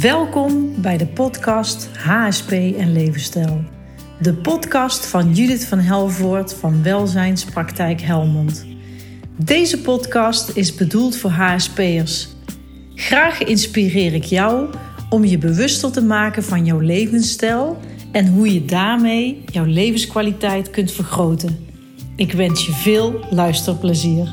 Welkom bij de podcast HSP en Levensstijl. De podcast van Judith van Helvoort van Welzijnspraktijk Helmond. Deze podcast is bedoeld voor HSP'ers. Graag inspireer ik jou om je bewuster te maken van jouw levensstijl en hoe je daarmee jouw levenskwaliteit kunt vergroten. Ik wens je veel luisterplezier.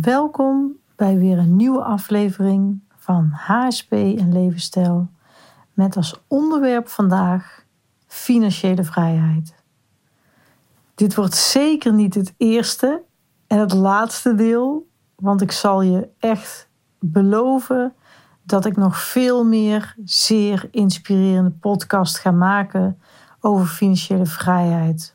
Welkom bij weer een nieuwe aflevering van HSP en Levensstijl. Met als onderwerp vandaag financiële vrijheid. Dit wordt zeker niet het eerste en het laatste deel, want ik zal je echt beloven dat ik nog veel meer zeer inspirerende podcast ga maken over financiële vrijheid.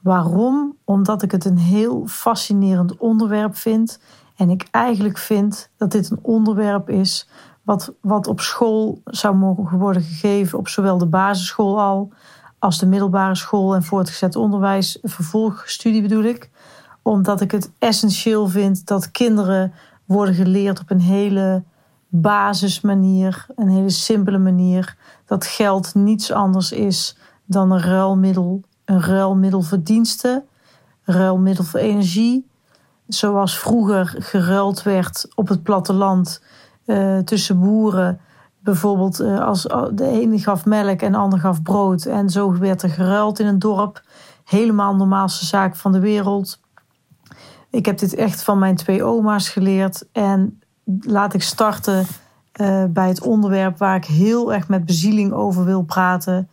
Waarom? Omdat ik het een heel fascinerend onderwerp vind. En ik eigenlijk vind dat dit een onderwerp is wat, wat op school zou mogen worden gegeven, op zowel de basisschool al als de middelbare school en voortgezet onderwijs, vervolgstudie bedoel ik. Omdat ik het essentieel vind dat kinderen worden geleerd op een hele basismanier, een hele simpele manier, dat geld niets anders is dan een ruilmiddel een ruilmiddel voor diensten, ruilmiddel voor energie. Zoals vroeger geruild werd op het platteland uh, tussen boeren. Bijvoorbeeld uh, als de ene gaf melk en de ander gaf brood. En zo werd er geruild in een dorp. Helemaal normaalste zaak van de wereld. Ik heb dit echt van mijn twee oma's geleerd. En laat ik starten bij het onderwerp waar ik heel erg met bezieling over wil praten.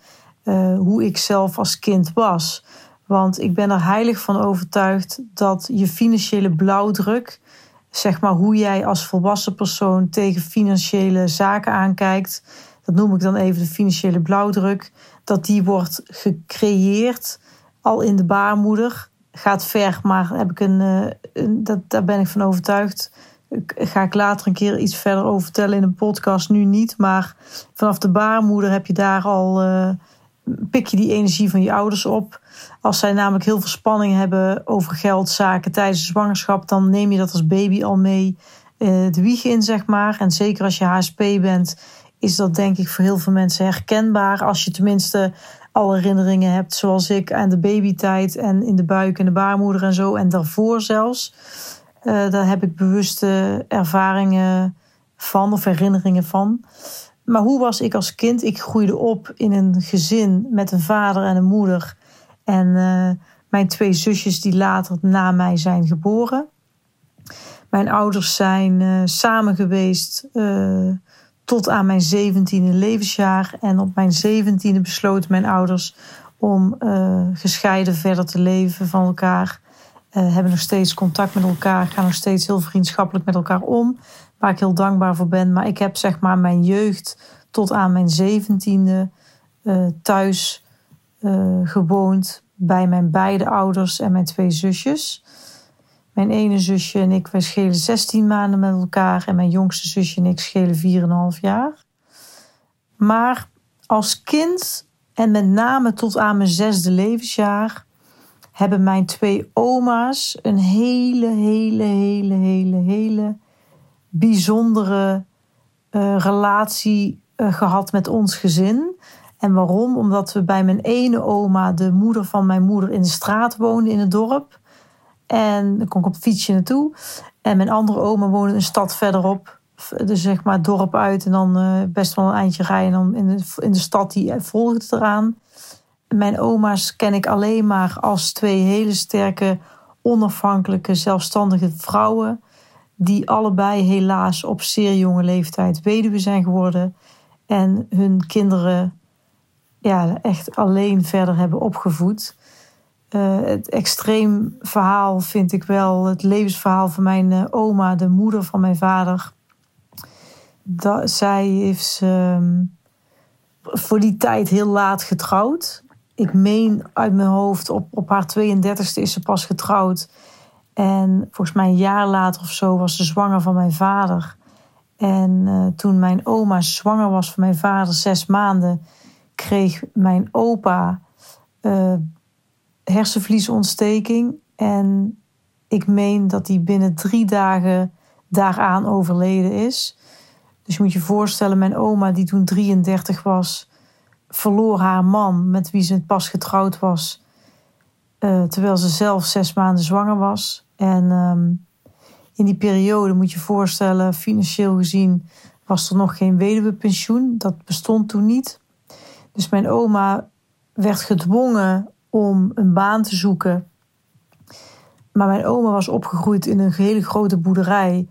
Eh, hoe ik zelf als kind was. Want ik ben er heilig van overtuigd dat je financiële blauwdruk, zeg maar hoe jij als volwassen persoon tegen financiële zaken aankijkt, dat noem ik dan even de financiële blauwdruk, dat die wordt gecreëerd al in de baarmoeder. Gaat ver, maar heb ik een, eh, dat, daar ben ik van overtuigd. Ga ik later een keer iets verder over vertellen in een podcast, nu niet. Maar vanaf de baarmoeder heb je daar al. Uh, pik je die energie van je ouders op. Als zij namelijk heel veel spanning hebben over geldzaken tijdens de zwangerschap, dan neem je dat als baby al mee uh, de wieg in, zeg maar. En zeker als je HSP bent, is dat denk ik voor heel veel mensen herkenbaar. Als je tenminste alle herinneringen hebt, zoals ik, aan de babytijd en in de buik en de baarmoeder en zo. En daarvoor zelfs. Uh, daar heb ik bewuste ervaringen van of herinneringen van. Maar hoe was ik als kind? Ik groeide op in een gezin met een vader en een moeder. En uh, mijn twee zusjes die later na mij zijn geboren. Mijn ouders zijn uh, samen geweest uh, tot aan mijn zeventiende levensjaar. En op mijn zeventiende besloten mijn ouders om gescheiden verder te leven van elkaar. hebben nog steeds contact met elkaar, gaan nog steeds heel vriendschappelijk met elkaar om waar ik heel dankbaar voor ben. Maar ik heb zeg maar mijn jeugd tot aan mijn zeventiende uh, thuis uh, gewoond bij mijn beide ouders en mijn twee zusjes. Mijn ene zusje en ik, wij schelen 16 maanden met elkaar. En mijn jongste zusje en ik schelen 4,5 jaar. Maar als kind en met name tot aan mijn zesde levensjaar hebben mijn twee oma's een hele, hele, hele, hele, hele bijzondere uh, relatie uh, gehad met ons gezin. En waarom? Omdat we bij mijn ene oma, de moeder van mijn moeder, in de straat woonden in het dorp. En dan kon ik op het fietsje naartoe. En mijn andere oma woonde een stad verderop. Dus zeg maar dorp uit en dan uh, best wel een eindje rijden. En dan in de, in de stad die volgde eraan. Mijn oma's ken ik alleen maar als twee hele sterke, onafhankelijke, zelfstandige vrouwen die allebei helaas op zeer jonge leeftijd weduwe zijn geworden en hun kinderen ja, echt alleen verder hebben opgevoed. Uh, het extreem verhaal vind ik wel het levensverhaal van mijn uh, oma, de moeder van mijn vader. Dat, zij heeft uh, voor die tijd heel laat getrouwd. Ik meen uit mijn hoofd, op, op haar 32e is ze pas getrouwd. En volgens mij een jaar later of zo was ze zwanger van mijn vader. En uh, toen mijn oma zwanger was van mijn vader, zes maanden, kreeg mijn opa uh, hersenvliesontsteking. En ik meen dat hij binnen drie dagen daaraan overleden is. Dus je moet je voorstellen, mijn oma, die toen 33 was, verloor haar man met wie ze pas getrouwd was. Uh, terwijl ze zelf zes maanden zwanger was. En um, in die periode moet je voorstellen, financieel gezien was er nog geen weduwepensioen. Dat bestond toen niet. Dus mijn oma werd gedwongen om een baan te zoeken. Maar mijn oma was opgegroeid in een hele grote boerderij.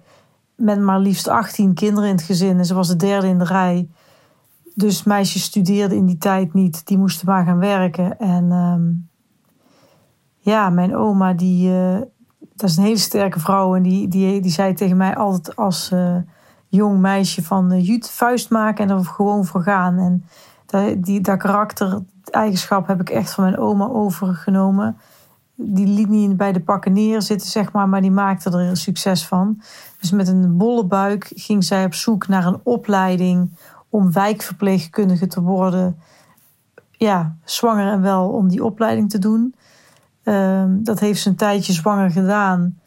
Met maar liefst 18 kinderen in het gezin. En ze was de derde in de rij. Dus meisjes studeerden in die tijd niet. Die moesten maar gaan werken. En um, ja, mijn oma, die, uh, dat is een hele sterke vrouw. En die, die, die zei tegen mij altijd als uh, jong meisje van... Uh, Jut, vuist maken en er gewoon voor gaan. En dat, die, dat karakter, eigenschap heb ik echt van mijn oma overgenomen. Die liet niet bij de pakken neerzitten, zeg maar, maar die maakte er succes van. Dus met een bolle buik ging zij op zoek naar een opleiding om wijkverpleegkundige te worden. Ja, zwanger en wel om die opleiding te doen. Ehm, dat heeft ze een tijdje zwanger gedaan.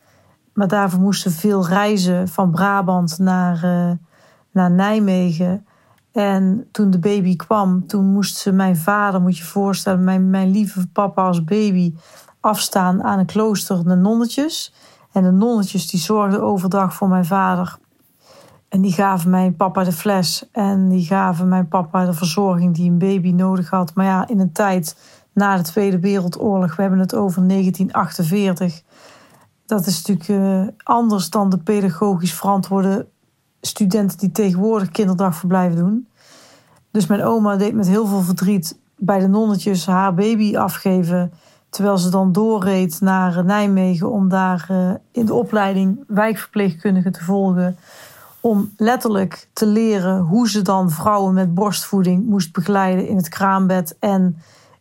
Maar daarvoor moesten veel reizen van Brabant naar, uh, naar Nijmegen. En toen de baby kwam, toen moest ze mijn vader, moet je je voorstellen, mijn, mijn lieve papa als baby, afstaan aan een klooster, de nonnetjes. En de nonnetjes die zorgden overdag voor mijn vader. En die gaven mijn papa de fles. En die gaven mijn papa de verzorging die een baby nodig had. Maar ja, in een tijd na de Tweede Wereldoorlog, we hebben het over 1948. Dat is natuurlijk uh, anders dan de pedagogisch verantwoorde studenten die tegenwoordig kinderdagverblijven doen. Dus mijn oma deed met heel veel verdriet bij de nonnetjes haar baby afgeven. Terwijl ze dan doorreed naar Nijmegen om daar uh, in de opleiding wijkverpleegkundige te volgen. Om letterlijk te leren hoe ze dan vrouwen met borstvoeding moest begeleiden in het kraambed. En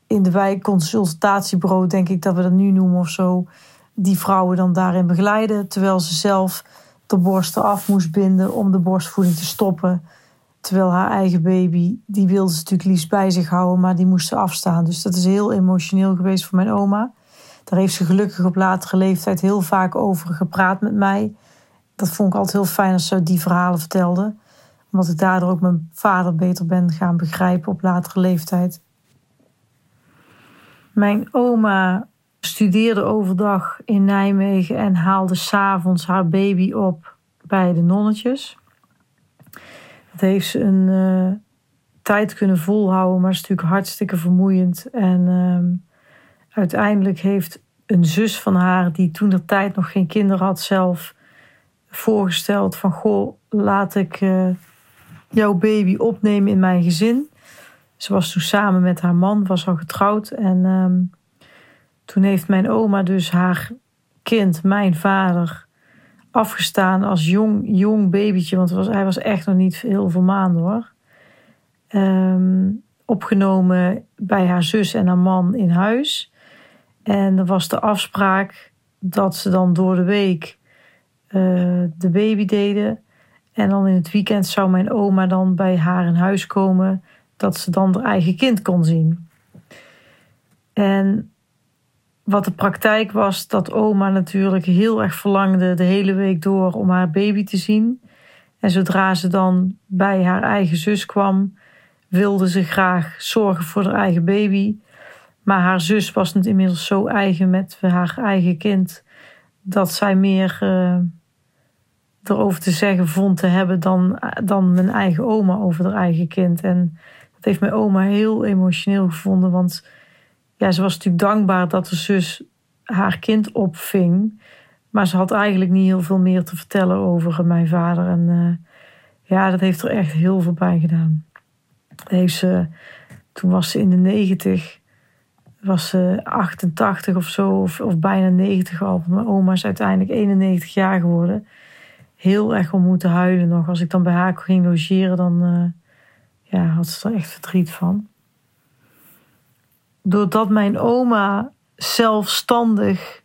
in de wijkconsultatiebureau, denk ik dat we dat nu noemen of zo. Die vrouwen dan daarin begeleiden. Terwijl ze zelf de borsten af moest binden om de borstvoeding te stoppen. Terwijl haar eigen baby, die wilde ze natuurlijk liefst bij zich houden, maar die moest ze afstaan. Dus dat is heel emotioneel geweest voor mijn oma. Daar heeft ze gelukkig op latere leeftijd heel vaak over gepraat met mij. Dat vond ik altijd heel fijn als ze die verhalen vertelde. Omdat ik daardoor ook mijn vader beter ben gaan begrijpen op latere leeftijd. Mijn oma studeerde overdag in Nijmegen en haalde s'avonds haar baby op bij de nonnetjes. Dat heeft ze een uh, tijd kunnen volhouden, maar is natuurlijk hartstikke vermoeiend. En uh, uiteindelijk heeft een zus van haar, die toen de tijd nog geen kinderen had, zelf voorgesteld van goh, laat ik uh, jouw baby opnemen in mijn gezin. Ze was toen samen met haar man, was al getrouwd en um, toen heeft mijn oma dus haar kind, mijn vader, afgestaan als jong, jong babytje. Want was, hij was echt nog niet heel veel maanden hoor. Um, opgenomen bij haar zus en haar man in huis. En er was de afspraak dat ze dan door de week uh, de baby deden. En dan in het weekend zou mijn oma dan bij haar in huis komen. Dat ze dan haar eigen kind kon zien. En wat de praktijk was, dat oma natuurlijk heel erg verlangde de hele week door om haar baby te zien. En zodra ze dan bij haar eigen zus kwam, wilde ze graag zorgen voor haar eigen baby. Maar haar zus was het inmiddels zo eigen met haar eigen kind dat zij meer uh, erover te zeggen vond te hebben dan, dan mijn eigen oma over haar eigen kind. En dat heeft mijn oma heel emotioneel gevonden, want ja, ze was natuurlijk dankbaar dat de zus haar kind opving. Maar ze had eigenlijk niet heel veel meer te vertellen over mijn vader. En uh, ja, dat heeft er echt heel veel bij gedaan. Heeft ze, toen was ze in de negentig, was ze 88 of zo, of, bijna 90 al. Mijn oma is uiteindelijk 91 jaar geworden. Heel erg om moeten huilen nog. Als ik dan bij haar ging logeren, dan uh, ja, had ze er echt verdriet van doordat mijn oma zelfstandig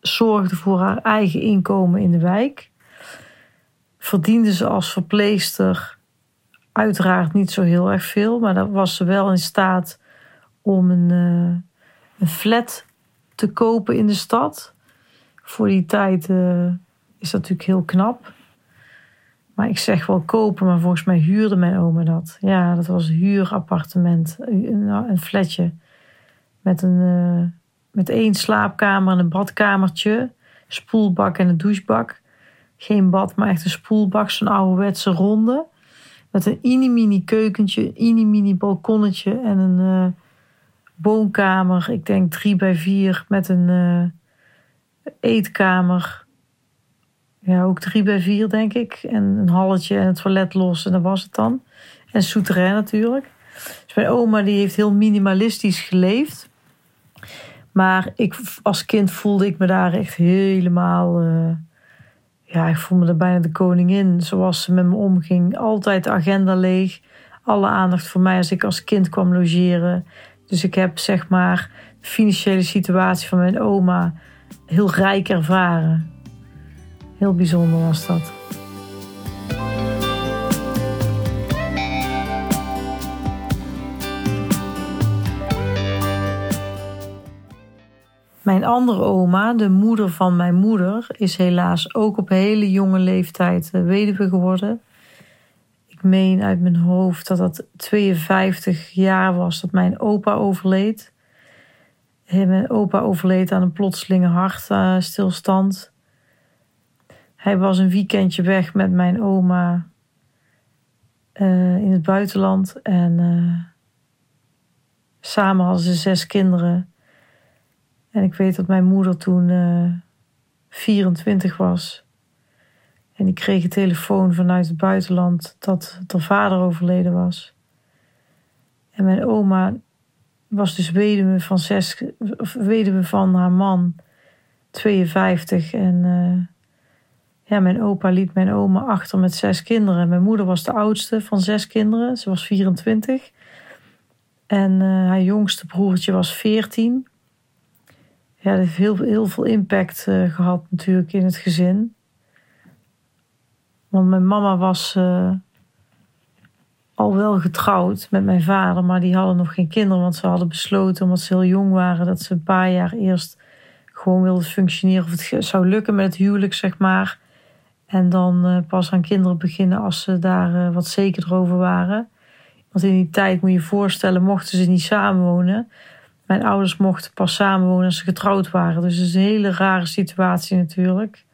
zorgde voor haar eigen inkomen in de wijk, verdiende ze als verpleegster uiteraard niet zo heel erg veel, maar dan was ze wel in staat om een, uh, een flat te kopen in de stad. Voor die tijd uh, is dat natuurlijk heel knap. Maar ik zeg wel kopen, maar volgens mij huurde mijn oma dat. Ja, dat was een huurappartement. Een, een flatje. Met, een, uh, met één slaapkamer en een badkamertje. Spoelbak en een douchebak. Geen bad, maar echt een spoelbak. Zo'n ouderwetse ronde. Met een mini-mini keukentje, een mini-mini balkonnetje en een uh, woonkamer. Ik denk drie bij vier met een uh, eetkamer. Ja, ook drie bij vier denk ik. En een halletje en het toilet los en dat was het dan. En souterrain natuurlijk. Dus mijn oma die heeft heel minimalistisch geleefd. Maar ik, als kind voelde ik me daar echt helemaal... Uh, ja, ik voelde me er bijna de koningin. Zoals ze met me omging. Altijd de agenda leeg. Alle aandacht voor mij als ik als kind kwam logeren. Dus ik heb zeg maar de financiële situatie van mijn oma heel rijk ervaren. Heel bijzonder was dat. Mijn andere oma, de moeder van mijn moeder, is helaas ook op hele jonge leeftijd eh, weduwe geworden. Ik meen uit mijn hoofd dat dat 52 jaar was dat mijn opa overleed. Mijn opa overleed aan een plotselinge hartstilstand. Hij was een weekendje weg met mijn oma uh, in het buitenland. En uh, samen hadden ze zes kinderen. En ik weet dat mijn moeder toen uh, 24 was. En ik kreeg een telefoon vanuit het buitenland dat haar vader overleden was. En mijn oma was dus weduwe van, zes, weduwe van haar man, 52. En ja, mijn opa liet mijn oma achter met zes kinderen. Mijn moeder was de oudste van zes kinderen. Ze was 24. En uh, haar jongste broertje was 14. Ja, dat heeft heel, heel veel impact uh, gehad natuurlijk in het gezin. Want mijn mama was uh, al wel getrouwd met mijn vader, maar die hadden nog geen kinderen. Want ze hadden besloten, omdat ze heel jong waren, dat ze een paar jaar eerst gewoon wilden functioneren. Of het zou lukken met het huwelijk, zeg maar. En dan uh, pas aan kinderen beginnen als ze daar uh, wat zekerder over waren. Want in die tijd moet je je voorstellen, mochten ze niet samenwonen. Mijn ouders mochten pas samenwonen als ze getrouwd waren. Dus het is een hele rare situatie natuurlijk.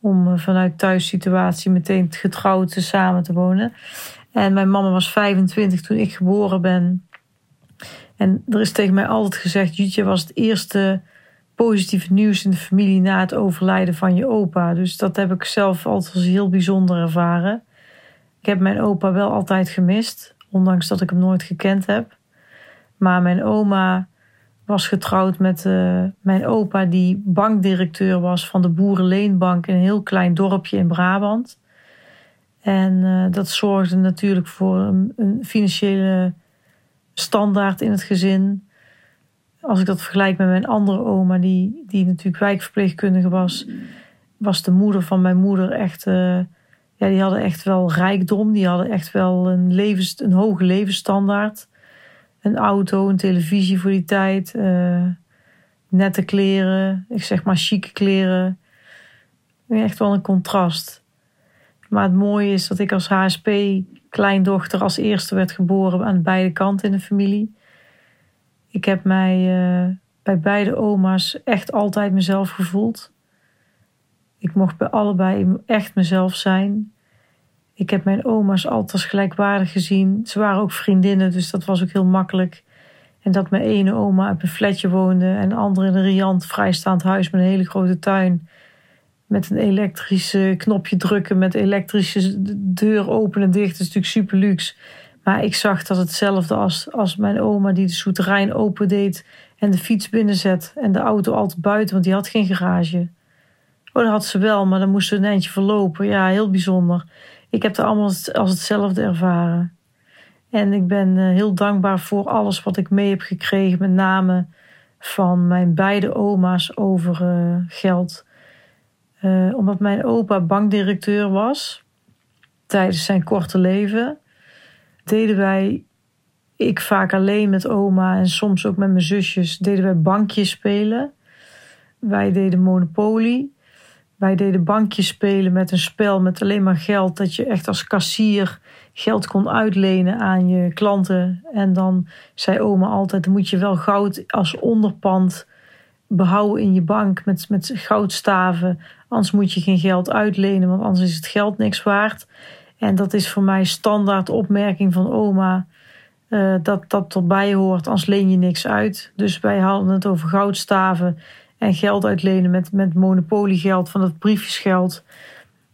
Om uh, vanuit thuissituatie meteen getrouwd te samen te wonen. En mijn mama was 25 toen ik geboren ben. En er is tegen mij altijd gezegd: Jutje was het eerste positief nieuws in de familie na het overlijden van je opa. Dus dat heb ik zelf altijd als heel bijzonder ervaren. Ik heb mijn opa wel altijd gemist, ondanks dat ik hem nooit gekend heb. Maar mijn oma was getrouwd met uh, mijn opa, die bankdirecteur was van de Boerenleenbank in een heel klein dorpje in Brabant. En uh, dat zorgde natuurlijk voor een financiële standaard in het gezin als ik dat vergelijk met mijn andere oma, die, die natuurlijk wijkverpleegkundige was, was de moeder van mijn moeder echt. Uh, ja, die hadden echt wel rijkdom. Die hadden echt wel een, levens, een hoge levensstandaard. Een auto, een televisie voor die tijd. Uh, nette kleren. Ik zeg maar chique kleren. Echt wel een contrast. Maar het mooie is dat ik als HSP-kleindochter als eerste werd geboren aan beide kanten in de familie. Ik heb mij uh, bij beide oma's echt altijd mezelf gevoeld. Ik mocht bij allebei echt mezelf zijn. Ik heb mijn oma's altijd als gelijkwaardig gezien. Ze waren ook vriendinnen, dus dat was ook heel makkelijk. En dat mijn ene oma op een flatje woonde en de andere in een riant vrijstaand huis met een hele grote tuin. Met een elektrische knopje drukken, met elektrische deur open en dicht. Dat is natuurlijk super luxe. Maar ik zag dat hetzelfde als, als mijn oma die de souterrain opendeed en de fiets binnenzet en de auto altijd buiten, want die had geen garage. Oh, dat had ze wel, maar dan moest ze een eindje verlopen. Ja, heel bijzonder. Ik heb het allemaal als hetzelfde ervaren. En ik ben eh, heel dankbaar voor alles wat ik mee heb gekregen, met name van mijn beide oma's over uh, geld. Uh, omdat mijn opa bankdirecteur was tijdens zijn korte leven deden wij ik vaak alleen met oma en soms ook met mijn zusjes deden wij bankjes spelen. Wij deden Monopoly. Wij deden bankjes spelen met een spel met alleen maar geld. Dat je echt als kassier geld kon uitlenen aan je klanten. En dan zei oma altijd: dan moet je wel goud als onderpand behouden in je bank met, met goudstaven. Anders moet je geen geld uitlenen, want anders is het geld niks waard. En dat is voor mij standaard opmerking van oma. Uh, dat dat erbij hoort, anders leen je niks uit. Dus wij hadden het over goudstaven en geld uitlenen met, met monopoliegeld van het briefjesgeld.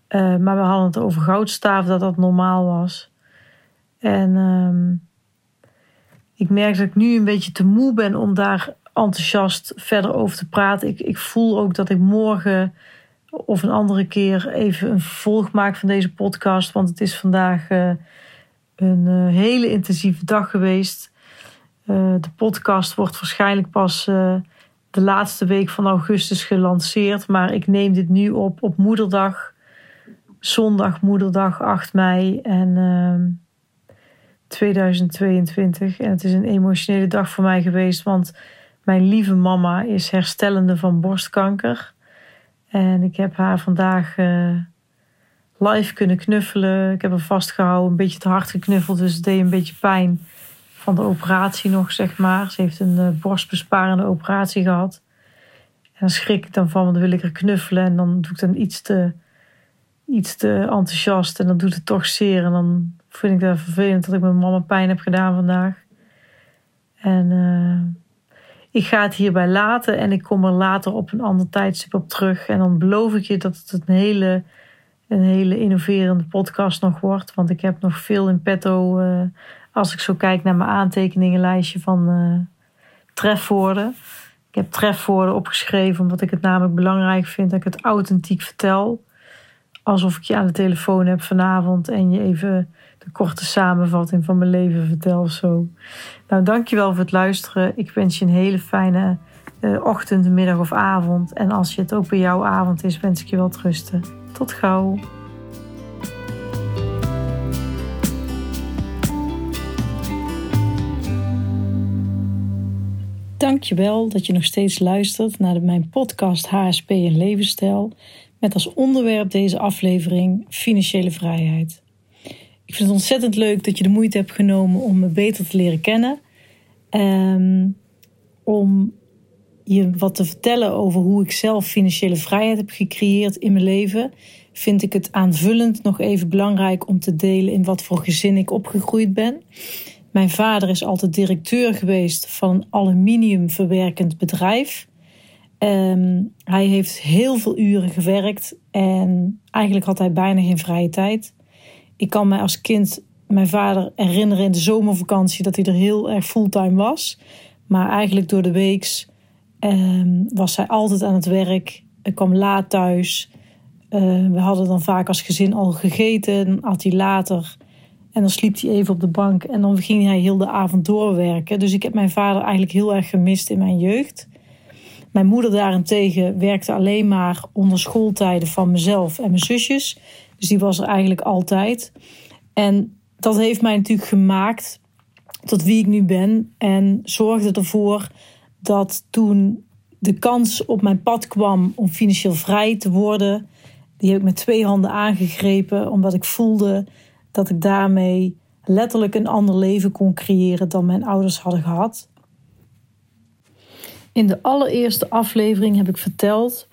Uh, maar we hadden het over goudstaven, dat dat normaal was. En um, ik merk dat ik nu een beetje te moe ben om daar enthousiast verder over te praten. Ik, ik voel ook dat ik morgen of een andere keer even een vervolg maak van deze podcast. Want het is vandaag uh, een uh, hele intensieve dag geweest. Uh, de podcast wordt waarschijnlijk pas de laatste week van augustus gelanceerd. Maar ik neem dit nu op op moederdag. Zondag moederdag 8 mei. En 2022. En het is een emotionele dag voor mij geweest. Want mijn lieve mama is herstellende van borstkanker. En ik heb haar vandaag uh, live kunnen knuffelen. Ik heb haar vastgehouden, een beetje te hard geknuffeld. Dus het deed een beetje pijn van de operatie nog, zeg maar. Ze heeft een uh, borstbesparende operatie gehad. En dan schrik ik dan van, want dan wil ik er knuffelen. En dan doe ik dan iets te, iets te enthousiast. En dan doet het toch zeer. En dan vind ik dat vervelend dat ik mijn mama pijn heb gedaan vandaag. En... Uh, ik ga het hierbij laten en ik kom er later op een ander tijdstip op terug. En dan beloof ik je dat het een hele, een hele innoverende podcast nog wordt. Want ik heb nog veel in petto uh, als ik zo kijk naar mijn aantekeningenlijstje van uh, trefwoorden. Ik heb trefwoorden opgeschreven omdat ik het namelijk belangrijk vind dat ik het authentiek vertel. Alsof ik je aan de telefoon heb vanavond en je even de korte samenvatting van mijn leven vertel of zo. Nou, dankjewel voor het luisteren. Ik wens je een hele fijne uh, ochtend, middag of avond. En als het ook bij jouw avond is, wens ik je wel rusten. Tot gauw. Dankjewel dat je nog steeds luistert naar mijn podcast HSP en levensstijl. Met als onderwerp deze aflevering financiële vrijheid. Ik vind het ontzettend leuk dat je de moeite hebt genomen om me beter te leren kennen. Um, om je wat te vertellen over hoe ik zelf financiële vrijheid heb gecreëerd in mijn leven, vind ik het aanvullend nog even belangrijk om te delen in wat voor gezin ik opgegroeid ben. Mijn vader is altijd directeur geweest van een aluminiumverwerkend bedrijf. Um, hij heeft heel veel uren gewerkt en eigenlijk had hij bijna geen vrije tijd. Ik kan me als kind mijn vader herinneren in de zomervakantie dat hij er heel erg fulltime was. Maar eigenlijk door de weeks ehm, was hij altijd aan het werk. Kwam laat thuis. Uh, we hadden dan vaak als gezin al gegeten. Dan had hij later. En dan sliep hij even op de bank. En dan ging hij heel de avond doorwerken. Dus ik heb mijn vader eigenlijk heel erg gemist in mijn jeugd. Mijn moeder daarentegen werkte alleen maar onder schooltijden van mezelf en mijn zusjes. Dus die was er eigenlijk altijd. En dat heeft mij natuurlijk gemaakt tot wie ik nu ben. En zorgde ervoor dat toen de kans op mijn pad kwam om financieel vrij te worden, die heb ik met twee handen aangegrepen, omdat ik voelde dat ik daarmee letterlijk een ander leven kon creëren dan mijn ouders hadden gehad. In de allereerste aflevering heb ik verteld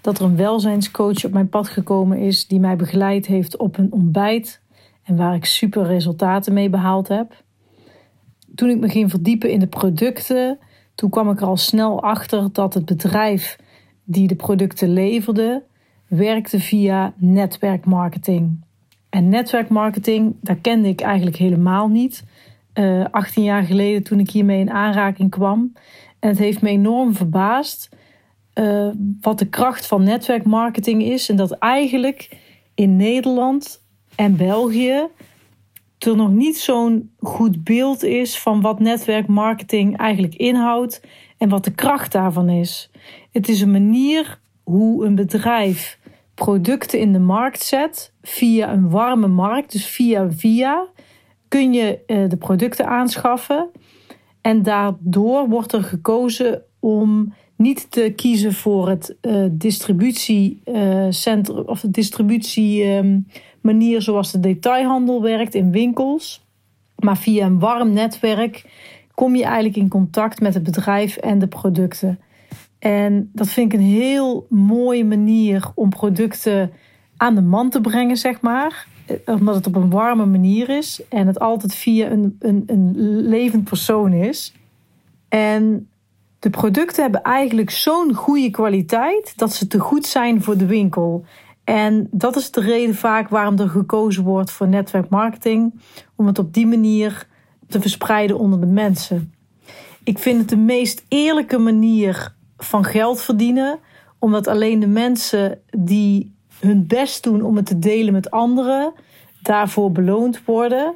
dat er een welzijnscoach op mijn pad gekomen is die mij begeleid heeft op een ontbijt en waar ik super resultaten mee behaald heb. Toen ik me ging verdiepen in de producten, toen kwam ik er al snel achter dat het bedrijf die de producten leverde, werkte via netwerkmarketing. En netwerkmarketing, daar kende ik eigenlijk helemaal niet. Uh, eh, 18 jaar geleden toen ik hiermee in aanraking kwam. En het heeft me enorm verbaasd uh, wat de kracht van netwerkmarketing is. En dat eigenlijk in Nederland en België er nog niet zo'n goed beeld is van wat netwerkmarketing eigenlijk inhoudt en wat de kracht daarvan is. Het is een manier hoe een bedrijf producten in de markt zet via een warme markt, dus via via. kun je de producten aanschaffen. En daardoor wordt er gekozen om niet te kiezen voor het uh, distributiecentrum of de distributiemanier um, zoals de detailhandel werkt in winkels. Maar via een warm netwerk kom je eigenlijk in contact met het bedrijf en de producten. En dat vind ik een heel mooie manier om producten aan de man te brengen, zeg maar. Eh, omdat het op een warme manier is en het altijd via een, een, een levend persoon is. En de producten hebben eigenlijk zo'n goede kwaliteit dat ze te goed zijn voor de winkel. En dat is de reden vaak waarom er gekozen wordt voor netwerkmarketing, om het op die manier te verspreiden onder de mensen. Ik vind het de meest eerlijke manier van geld verdienen, omdat alleen de mensen die hun best doen om het te delen met anderen, daarvoor beloond worden.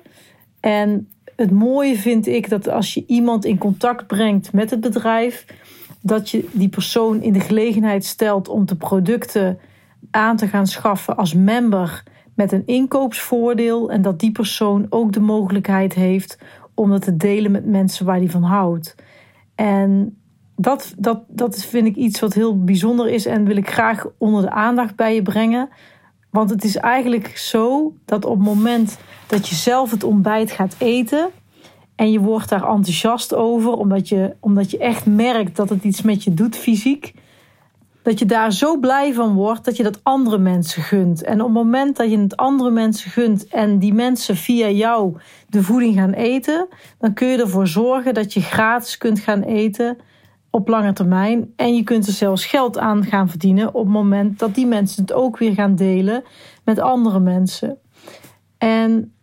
En het mooie vind ik dat als je iemand in contact brengt met het bedrijf, dat je die persoon in de gelegenheid stelt om de producten aan te gaan schaffen als member met een inkoopsvoordeel en dat die persoon ook de mogelijkheid heeft om dat te delen met mensen waar die van houdt. En dat, dat, dat vind ik iets wat heel bijzonder is en wil ik graag onder de aandacht bij je brengen. Want het is eigenlijk zo dat op het moment dat je zelf het ontbijt gaat eten en je wordt daar enthousiast over, omdat je, omdat je echt merkt dat het iets met je doet fysiek, dat je daar zo blij van wordt dat je dat andere mensen gunt. En op het moment dat je het andere mensen gunt en die mensen via jou de voeding gaan eten, dan kun je ervoor zorgen dat je gratis kunt gaan eten op lange termijn. En je kunt er zelfs geld aan gaan verdienen op het moment dat die mensen het ook weer gaan delen met andere mensen. En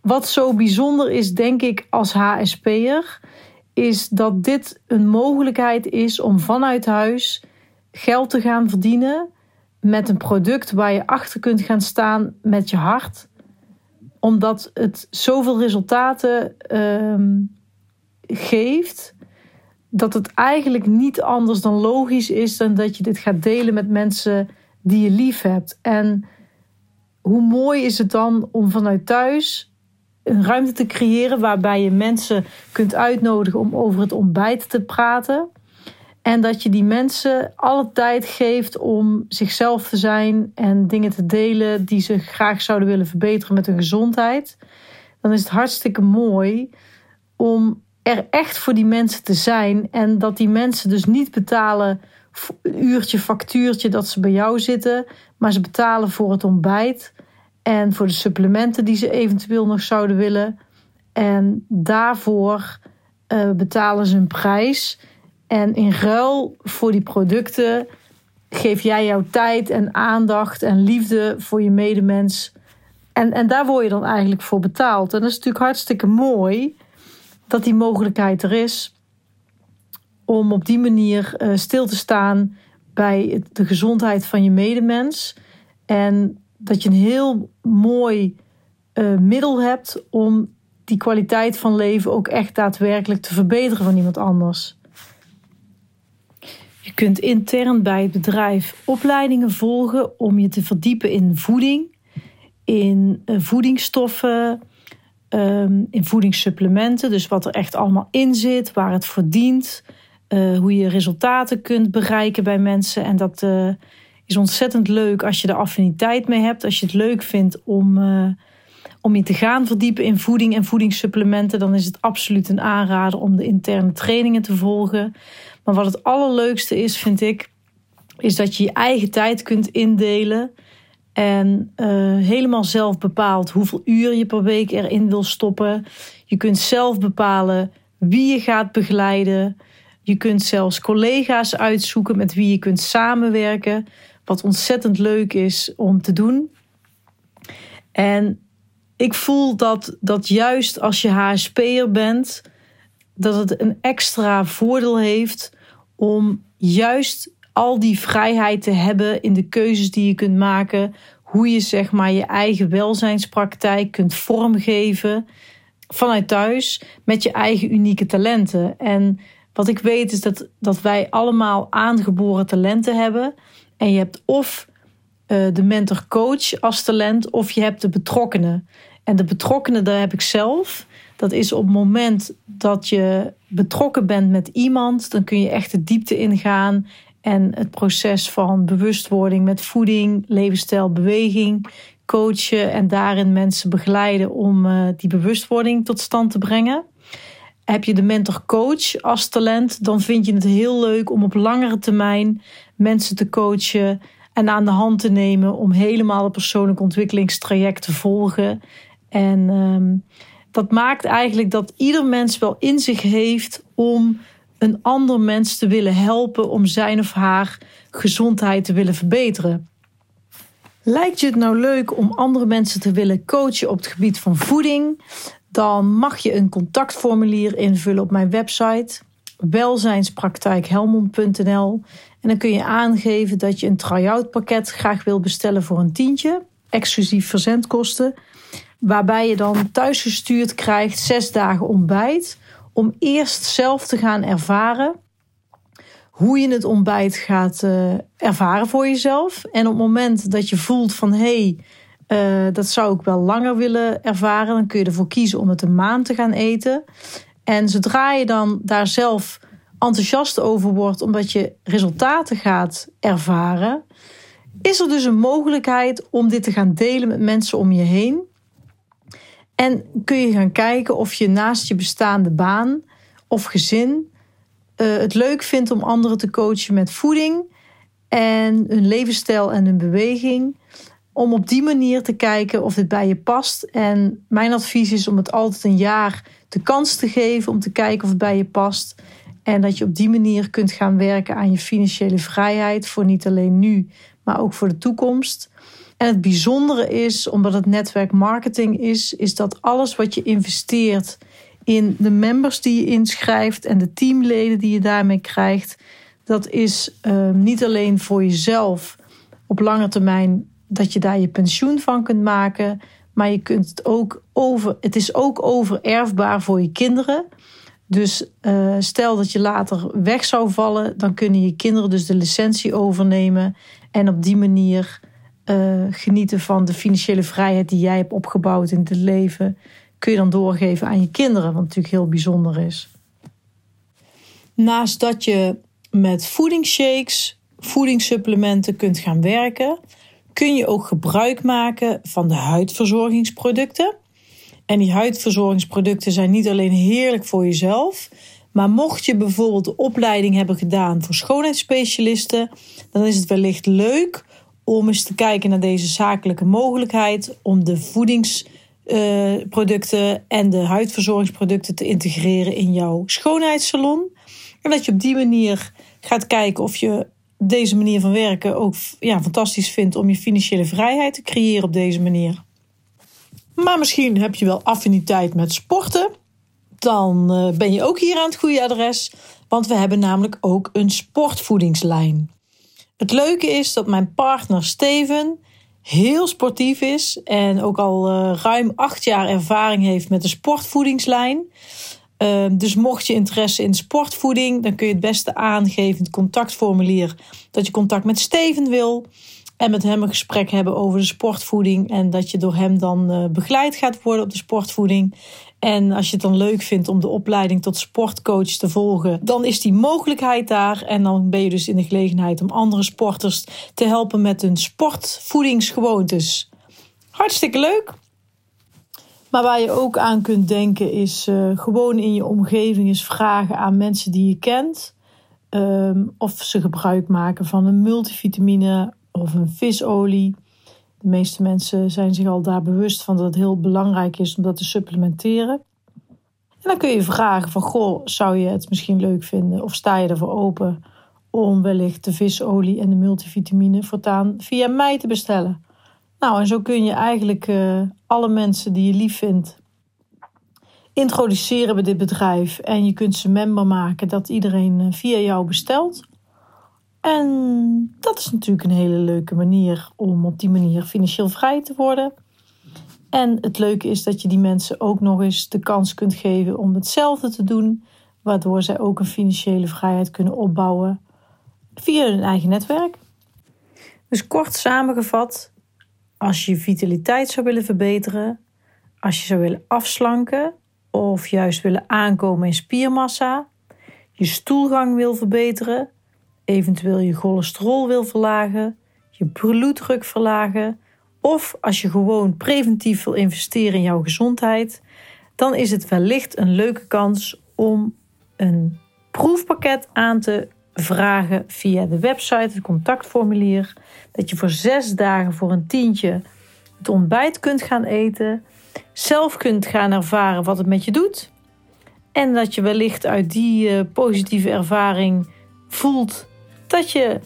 wat zo bijzonder is, denk ik, als HSP'er, is dat dit een mogelijkheid is om vanuit huis geld te gaan verdienen met een product waar je achter kunt gaan staan met je hart. Omdat het zoveel resultaten ehm, geeft dat het eigenlijk niet anders dan logisch is dan dat je dit gaat delen met mensen die je lief hebt. En hoe mooi is het dan om vanuit thuis een ruimte te creëren waarbij je mensen kunt uitnodigen om over het ontbijt te praten. En dat je die mensen alle tijd geeft om zichzelf te zijn en dingen te delen die ze graag zouden willen verbeteren met hun gezondheid. Dan is het hartstikke mooi om er echt voor die mensen te zijn. En dat die mensen dus niet betalen een uurtje, factuurtje dat ze bij jou zitten. Maar ze betalen voor het ontbijt en voor de supplementen die ze eventueel nog zouden willen. En daarvoor uh, betalen ze een prijs. En in ruil voor die producten geef jij jouw tijd en aandacht en liefde voor je medemens. En, en daar word je dan eigenlijk voor betaald. En dat is natuurlijk hartstikke mooi dat die mogelijkheid er is om op die manier uh, stil te staan bij de gezondheid van je medemens. En dat je een heel mooi uh, middel hebt om die kwaliteit van leven ook echt daadwerkelijk te verbeteren van iemand anders. Je kunt intern bij het bedrijf opleidingen volgen om je te verdiepen in voeding, in uh, voedingsstoffen, um, in voedingssupplementen. Dus wat er echt allemaal in zit, waar het voor dient, uh, hoe je resultaten kunt bereiken bij mensen. En dat uh, is ontzettend leuk als je er affiniteit mee hebt. Als je het leuk vindt om, uh, om je te gaan verdiepen in voeding en voedingssupplementen, dan is het absoluut een aanrader om de interne trainingen te volgen. Maar wat het allerleukste is, vind ik, is dat je je eigen tijd kunt indelen. En uh, helemaal zelf bepaalt hoeveel uur je per week erin wil stoppen. Je kunt zelf bepalen wie je gaat begeleiden. Je kunt zelfs collega's uitzoeken met wie je kunt samenwerken. Wat ontzettend leuk is om te doen. En ik voel dat, dat juist als je HSP'er bent, dat het een extra voordeel heeft om juist al die vrijheid te hebben in de keuzes die je kunt maken. Hoe je zeg maar je eigen welzijnspraktijk kunt vormgeven vanuit thuis met je eigen unieke talenten. En wat ik weet is dat, dat wij allemaal aangeboren talenten hebben. En je hebt of uh, de mentor-coach als talent, of je hebt de betrokkenen. En de betrokkenen, daar heb ik zelf. Dat is op het moment dat je betrokken bent met iemand, dan kun je echt de diepte ingaan. En het proces van bewustwording met voeding, levensstijl, beweging, coachen en daarin mensen begeleiden om uh, die bewustwording tot stand te brengen. Heb je de mentor-coach als talent, dan vind je het heel leuk om op langere termijn mensen te coachen en aan de hand te nemen om helemaal het persoonlijk ontwikkelingstraject te volgen. En um, dat maakt eigenlijk dat ieder mens wel in zich heeft om een ander mens te willen helpen om zijn of haar gezondheid te willen verbeteren. Lijkt je het nou leuk om andere mensen te willen coachen op het gebied van voeding? Dan mag je een contactformulier invullen op mijn website welzijnspraktijkhelmond.nl en dan kun je aangeven dat je een try-out pakket graag wil bestellen voor een tientje, exclusief verzendkosten, waarbij je dan thuisgestuurd krijgt zes dagen ontbijt om eerst zelf te gaan ervaren hoe je het ontbijt gaat uh, ervaren voor jezelf. En op het moment dat je voelt van hé, hey, uh, dat zou ik wel langer willen ervaren, dan kun je ervoor kiezen om het een maand te gaan eten. En zodra je dan daar zelf enthousiast over wordt, omdat je resultaten gaat ervaren, is er dus een mogelijkheid om dit te gaan delen met mensen om je heen. En kun je gaan kijken of je naast je bestaande baan of gezin uh, het leuk vindt om anderen te coachen met voeding en hun levensstijl en hun beweging. Om op die manier te kijken of dit bij je past. En mijn advies is om het altijd een jaar de kans te geven om te kijken of het bij je past. En dat je op die manier kunt gaan werken aan je financiële vrijheid voor niet alleen nu, maar ook voor de toekomst. En het bijzondere is, omdat het netwerk marketing is, is dat alles wat je investeert in de members die je inschrijft en de teamleden die je daarmee krijgt, dat is uh, niet alleen voor jezelf op lange termijn dat je daar je pensioen van kunt maken, maar je kunt het ook over, het is ook overerfbaar voor je kinderen. Dus uh, stel dat je later weg zou vallen, dan kunnen je kinderen dus de licentie overnemen en op die manier uh, genieten van de financiële vrijheid die jij hebt opgebouwd in het leven kun je dan doorgeven aan je kinderen, wat natuurlijk heel bijzonder is. Naast dat je met voedingsshakes, voedingssupplementen kunt gaan werken, kun je ook gebruik maken van de huidverzorgingsproducten. En die huidverzorgingsproducten zijn niet alleen heerlijk voor jezelf, maar mocht je bijvoorbeeld de opleiding hebben gedaan voor schoonheidsspecialisten, dan is het wellicht leuk om eens te kijken naar deze zakelijke mogelijkheid om de voedings uh, producten en de huidverzorgingsproducten te integreren in jouw schoonheidssalon. En dat je op die manier gaat kijken of je deze manier van werken ook ja, fantastisch vindt om je financiële vrijheid te creëren op deze manier. Maar misschien heb je wel affiniteit met sporten. Dan uh, ben je ook hier aan het goede adres. Want we hebben namelijk ook een sportvoedingslijn. Het leuke is dat mijn partner Steven heel sportief is en ook al uh, ruim acht jaar ervaring heeft met de sportvoedingslijn. Uh, dus mocht je interesse in sportvoeding, dan kun je het beste aangeven in het contactformulier dat je contact met Steven wil. En met hem een gesprek hebben over de sportvoeding. En dat je door hem dan uh, begeleid gaat worden op de sportvoeding. En als je het dan leuk vindt om de opleiding tot sportcoach te volgen, dan is die mogelijkheid daar. En dan ben je dus in de gelegenheid om andere sporters te helpen met hun sportvoedingsgewoontes. Hartstikke leuk. Maar waar je ook aan kunt denken is uh, gewoon in je omgeving eens vragen aan mensen die je kent. Um, of ze gebruik maken van een multivitamine of een visolie. De meeste mensen zijn zich al daar bewust van dat het heel belangrijk is om dat te supplementeren. En dan kun je vragen van, goh, zou je het misschien leuk vinden of sta je ervoor open om wellicht de visolie en de multivitamine voortaan via mij te bestellen? Nou, en zo kun je eigenlijk uh, alle mensen die je lief vindt introduceren bij dit bedrijf. En je kunt ze member maken dat iedereen uh, via jou bestelt. En dat is natuurlijk een hele leuke manier om op die manier financieel vrij te worden. En het leuke is dat je die mensen ook nog eens de kans kunt geven om hetzelfde te doen, waardoor zij ook een financiële vrijheid kunnen opbouwen via hun eigen netwerk. Dus kort samengevat, als je vitaliteit zou willen verbeteren, als je zou willen afslanken of juist willen aankomen in spiermassa, je stoelgang wil verbeteren, eventueel je cholesterol wil verlagen, je bloeddruk verlagen, of als je gewoon preventief wil investeren in jouw gezondheid, dan is het wellicht een leuke kans om een proefpakket aan te vragen via de website, het contactformulier. Dat je voor zes dagen voor een tientje het ontbijt kunt gaan eten. Zelf kunt gaan ervaren wat het met je doet. En dat je wellicht uit die uh, positieve ervaring voelt dat je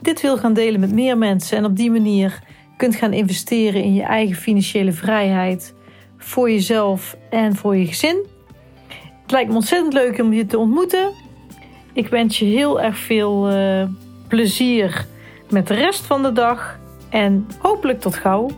dit wil gaan delen met meer mensen. En op die manier kunt gaan investeren in je eigen financiële vrijheid. Voor jezelf en voor je gezin. Het lijkt me ontzettend leuk om je te ontmoeten. Ik wens je heel erg veel uh, plezier met de rest van de dag. En hopelijk tot gauw.